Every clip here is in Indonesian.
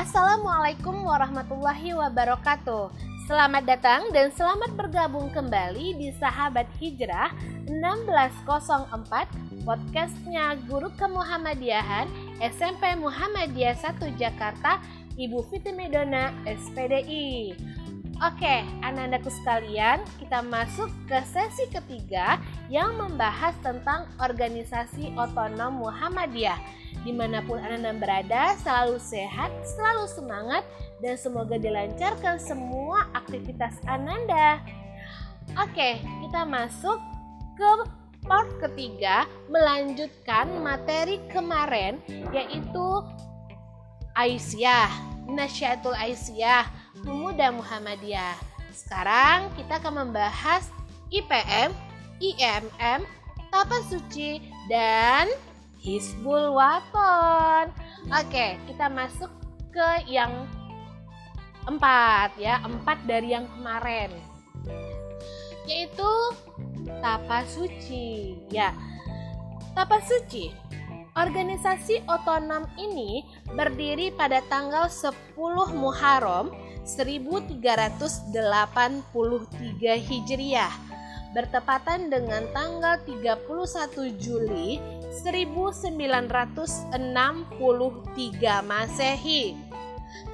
Assalamualaikum warahmatullahi wabarakatuh. Selamat datang dan selamat bergabung kembali di Sahabat Hijrah 1604 podcastnya Guru Kemuhammadiyahan SMP Muhammadiyah 1 Jakarta Ibu Fiti Medona SPDI. Oke, anak-anakku sekalian, kita masuk ke sesi ketiga yang membahas tentang organisasi otonom Muhammadiyah. Di mana pun anak-anak berada, selalu sehat, selalu semangat, dan semoga dilancarkan semua aktivitas Ananda. Oke, kita masuk ke part ketiga, melanjutkan materi kemarin, yaitu Aisyah, Nasyatul Aisyah, Pemuda Muhammadiyah. Sekarang kita akan membahas IPM, IMM, Tapa Suci, dan Hizbul Waton. Oke, kita masuk ke yang empat ya, empat dari yang kemarin. Yaitu Tapa Suci. Ya, Tapa Suci Organisasi otonom ini berdiri pada tanggal 10 Muharram 1383 Hijriah bertepatan dengan tanggal 31 Juli 1963 Masehi.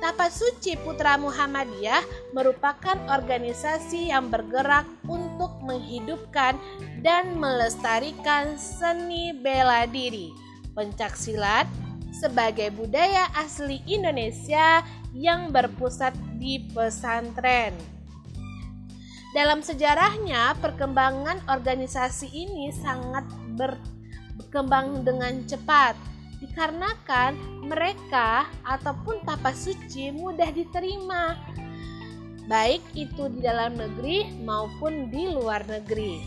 Tapat Suci Putra Muhammadiyah merupakan organisasi yang bergerak untuk menghidupkan dan melestarikan seni bela diri, pencaksilat sebagai budaya asli Indonesia yang berpusat di pesantren. Dalam sejarahnya, perkembangan organisasi ini sangat berkembang dengan cepat dikarenakan mereka ataupun tapas suci mudah diterima baik itu di dalam negeri maupun di luar negeri.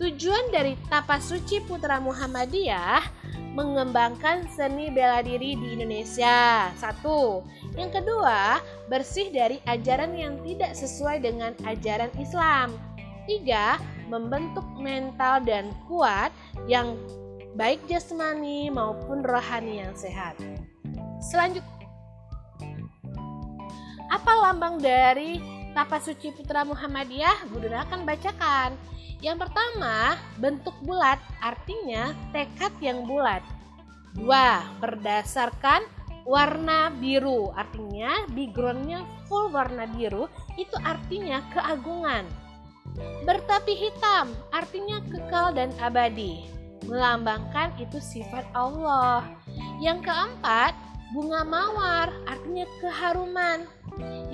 Tujuan dari Tapas Suci Putra Muhammadiyah mengembangkan seni bela diri di Indonesia. Satu. Yang kedua, bersih dari ajaran yang tidak sesuai dengan ajaran Islam. Tiga, membentuk mental dan kuat yang baik jasmani maupun rohani yang sehat. Selanjutnya, apa lambang dari Tapas Suci Putra Muhammadiyah? Bunda akan bacakan. Yang pertama, bentuk bulat artinya tekad yang bulat. Dua, berdasarkan warna biru artinya backgroundnya full warna biru itu artinya keagungan. Bertapi hitam artinya kekal dan abadi. Melambangkan itu sifat Allah. Yang keempat, bunga mawar artinya keharuman.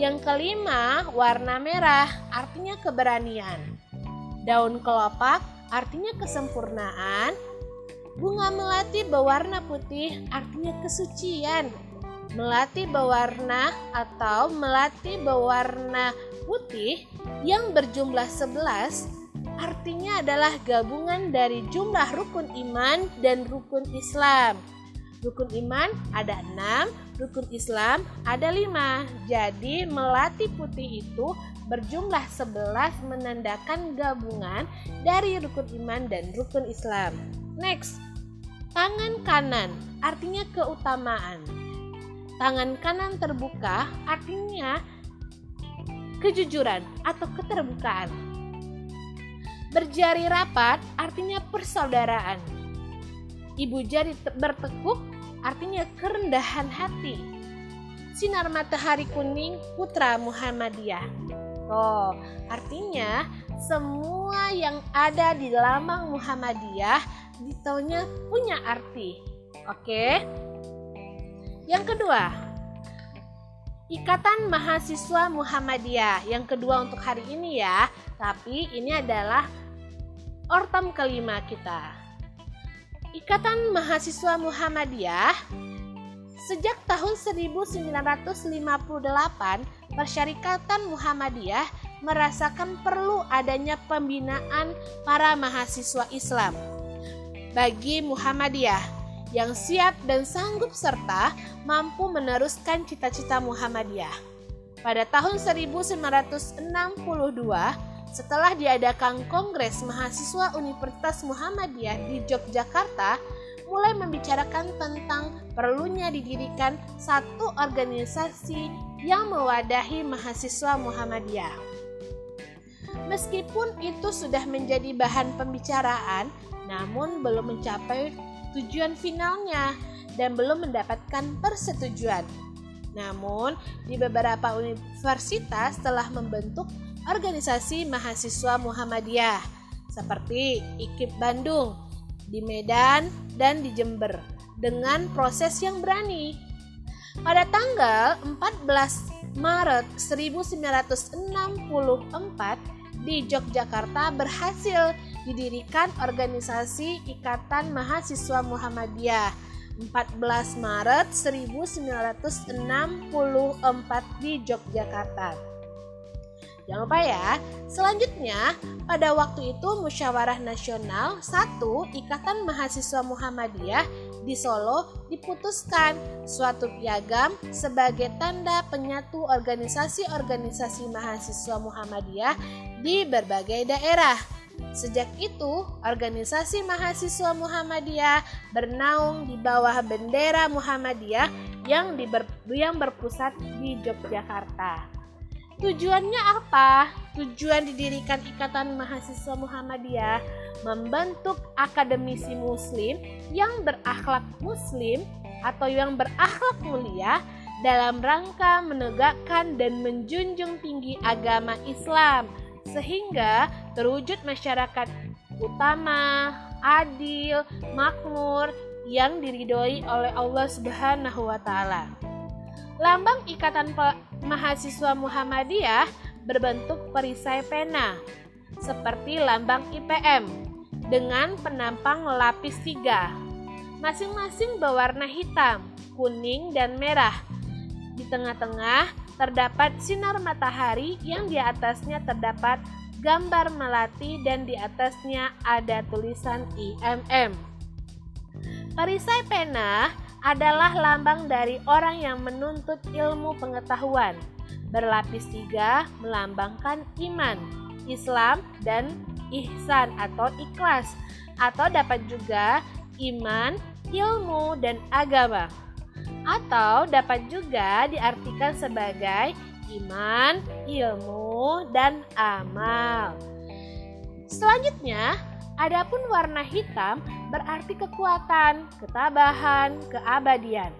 Yang kelima, warna merah artinya keberanian. Daun kelopak artinya kesempurnaan. Bunga melati berwarna putih artinya kesucian. Melati berwarna atau melati berwarna putih yang berjumlah 11 artinya adalah gabungan dari jumlah rukun iman dan rukun Islam. Rukun iman ada enam, rukun Islam ada lima. Jadi melati putih itu berjumlah 11 menandakan gabungan dari rukun iman dan rukun Islam. Next, tangan kanan artinya keutamaan. Tangan kanan terbuka artinya kejujuran atau keterbukaan. Berjari rapat artinya persaudaraan. Ibu jari bertekuk artinya kerendahan hati. Sinar matahari kuning putra Muhammadiyah. Oh, artinya semua yang ada di lambang Muhammadiyah ditaunya punya arti. Oke. Yang kedua, Ikatan Mahasiswa Muhammadiyah. Yang kedua untuk hari ini ya, tapi ini adalah ortam kelima kita. Ikatan Mahasiswa Muhammadiyah sejak tahun 1958 Persyarikatan Muhammadiyah merasakan perlu adanya pembinaan para mahasiswa Islam bagi Muhammadiyah yang siap dan sanggup serta mampu meneruskan cita-cita Muhammadiyah. Pada tahun 1962, setelah diadakan Kongres Mahasiswa Universitas Muhammadiyah di Yogyakarta, mulai membicarakan tentang perlunya didirikan satu organisasi yang mewadahi mahasiswa Muhammadiyah. Meskipun itu sudah menjadi bahan pembicaraan, namun belum mencapai tujuan finalnya dan belum mendapatkan persetujuan. Namun, di beberapa universitas telah membentuk organisasi mahasiswa Muhammadiyah seperti IKIP Bandung, di Medan, dan di Jember dengan proses yang berani. Pada tanggal 14 Maret 1964 di Yogyakarta berhasil didirikan organisasi Ikatan Mahasiswa Muhammadiyah 14 Maret 1964 di Yogyakarta. Jangan lupa ya, selanjutnya pada waktu itu Musyawarah Nasional 1 Ikatan Mahasiswa Muhammadiyah di Solo diputuskan suatu piagam sebagai tanda penyatu organisasi-organisasi mahasiswa Muhammadiyah di berbagai daerah. Sejak itu, organisasi mahasiswa Muhammadiyah bernaung di bawah bendera Muhammadiyah yang, diber, yang berpusat di Yogyakarta. Tujuannya apa? Tujuan didirikan Ikatan Mahasiswa Muhammadiyah membentuk akademisi muslim yang berakhlak muslim atau yang berakhlak mulia dalam rangka menegakkan dan menjunjung tinggi agama Islam sehingga terwujud masyarakat utama, adil, makmur yang diridhoi oleh Allah Subhanahu wa taala. Lambang Ikatan Mahasiswa Muhammadiyah berbentuk perisai pena seperti lambang IPM dengan penampang lapis tiga. Masing-masing berwarna hitam, kuning, dan merah. Di tengah-tengah terdapat sinar matahari yang di atasnya terdapat gambar melati dan di atasnya ada tulisan IMM. Perisai pena adalah lambang dari orang yang menuntut ilmu pengetahuan. Berlapis tiga melambangkan iman, Islam, dan ihsan atau ikhlas, atau dapat juga iman, ilmu, dan agama. Atau dapat juga diartikan sebagai iman, ilmu, dan amal. Selanjutnya, Adapun warna hitam berarti kekuatan, ketabahan, keabadian.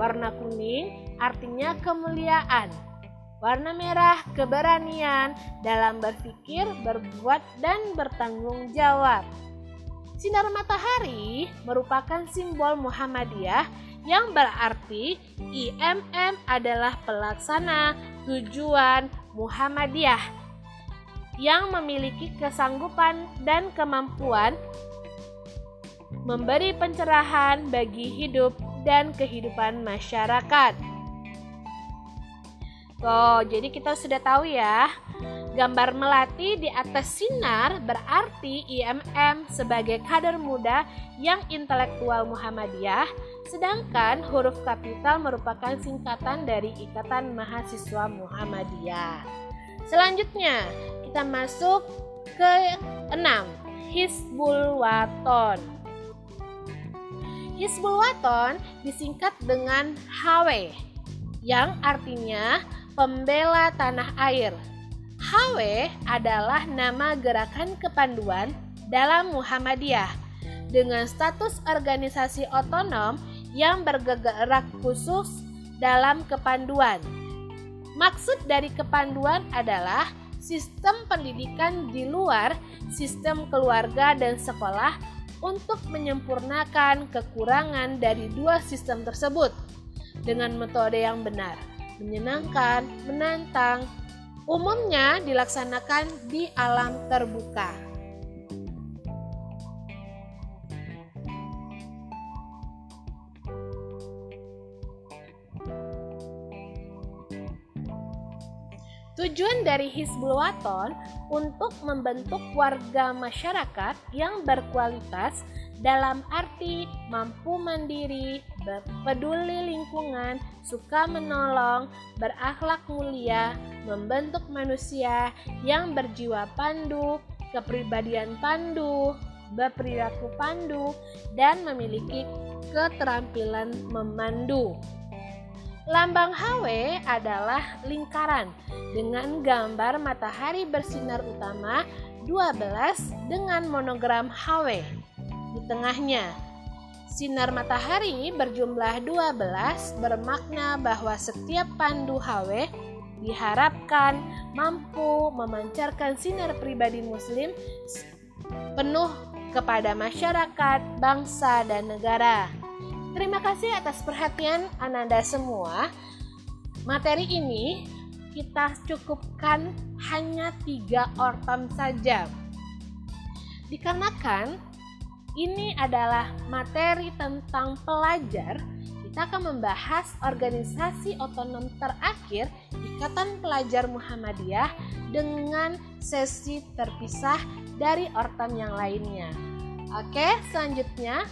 Warna kuning artinya kemuliaan. Warna merah keberanian dalam berpikir, berbuat, dan bertanggung jawab. Sinar matahari merupakan simbol Muhammadiyah yang berarti IMM adalah pelaksana tujuan Muhammadiyah yang memiliki kesanggupan dan kemampuan memberi pencerahan bagi hidup dan kehidupan masyarakat. Tuh, jadi kita sudah tahu ya, gambar melati di atas sinar berarti IMM sebagai kader muda yang intelektual Muhammadiyah, sedangkan huruf kapital merupakan singkatan dari Ikatan Mahasiswa Muhammadiyah. Selanjutnya, kita masuk ke enam Hizbul Waton. Hizbul Waton disingkat dengan HW yang artinya pembela tanah air. HW adalah nama gerakan kepanduan dalam Muhammadiyah dengan status organisasi otonom yang bergerak khusus dalam kepanduan. Maksud dari kepanduan adalah sistem pendidikan di luar sistem keluarga dan sekolah untuk menyempurnakan kekurangan dari dua sistem tersebut dengan metode yang benar, menyenangkan, menantang, umumnya dilaksanakan di alam terbuka. Tujuan dari Hizbul Waton untuk membentuk warga masyarakat yang berkualitas dalam arti mampu mandiri, peduli lingkungan, suka menolong, berakhlak mulia, membentuk manusia yang berjiwa pandu, kepribadian pandu, berperilaku pandu, dan memiliki keterampilan memandu. Lambang HW adalah lingkaran dengan gambar matahari bersinar utama 12 dengan monogram HW di tengahnya. Sinar matahari berjumlah 12 bermakna bahwa setiap pandu HW diharapkan mampu memancarkan sinar pribadi muslim penuh kepada masyarakat, bangsa, dan negara. Terima kasih atas perhatian Ananda semua. Materi ini kita cukupkan hanya tiga ortam saja. Dikarenakan ini adalah materi tentang pelajar, kita akan membahas organisasi otonom terakhir Ikatan Pelajar Muhammadiyah dengan sesi terpisah dari ortam yang lainnya. Oke, selanjutnya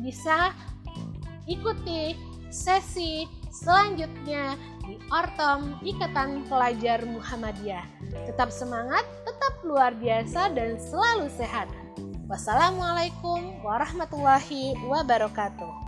bisa ikuti sesi selanjutnya di Ortom Ikatan Pelajar Muhammadiyah. Tetap semangat, tetap luar biasa dan selalu sehat. Wassalamualaikum warahmatullahi wabarakatuh.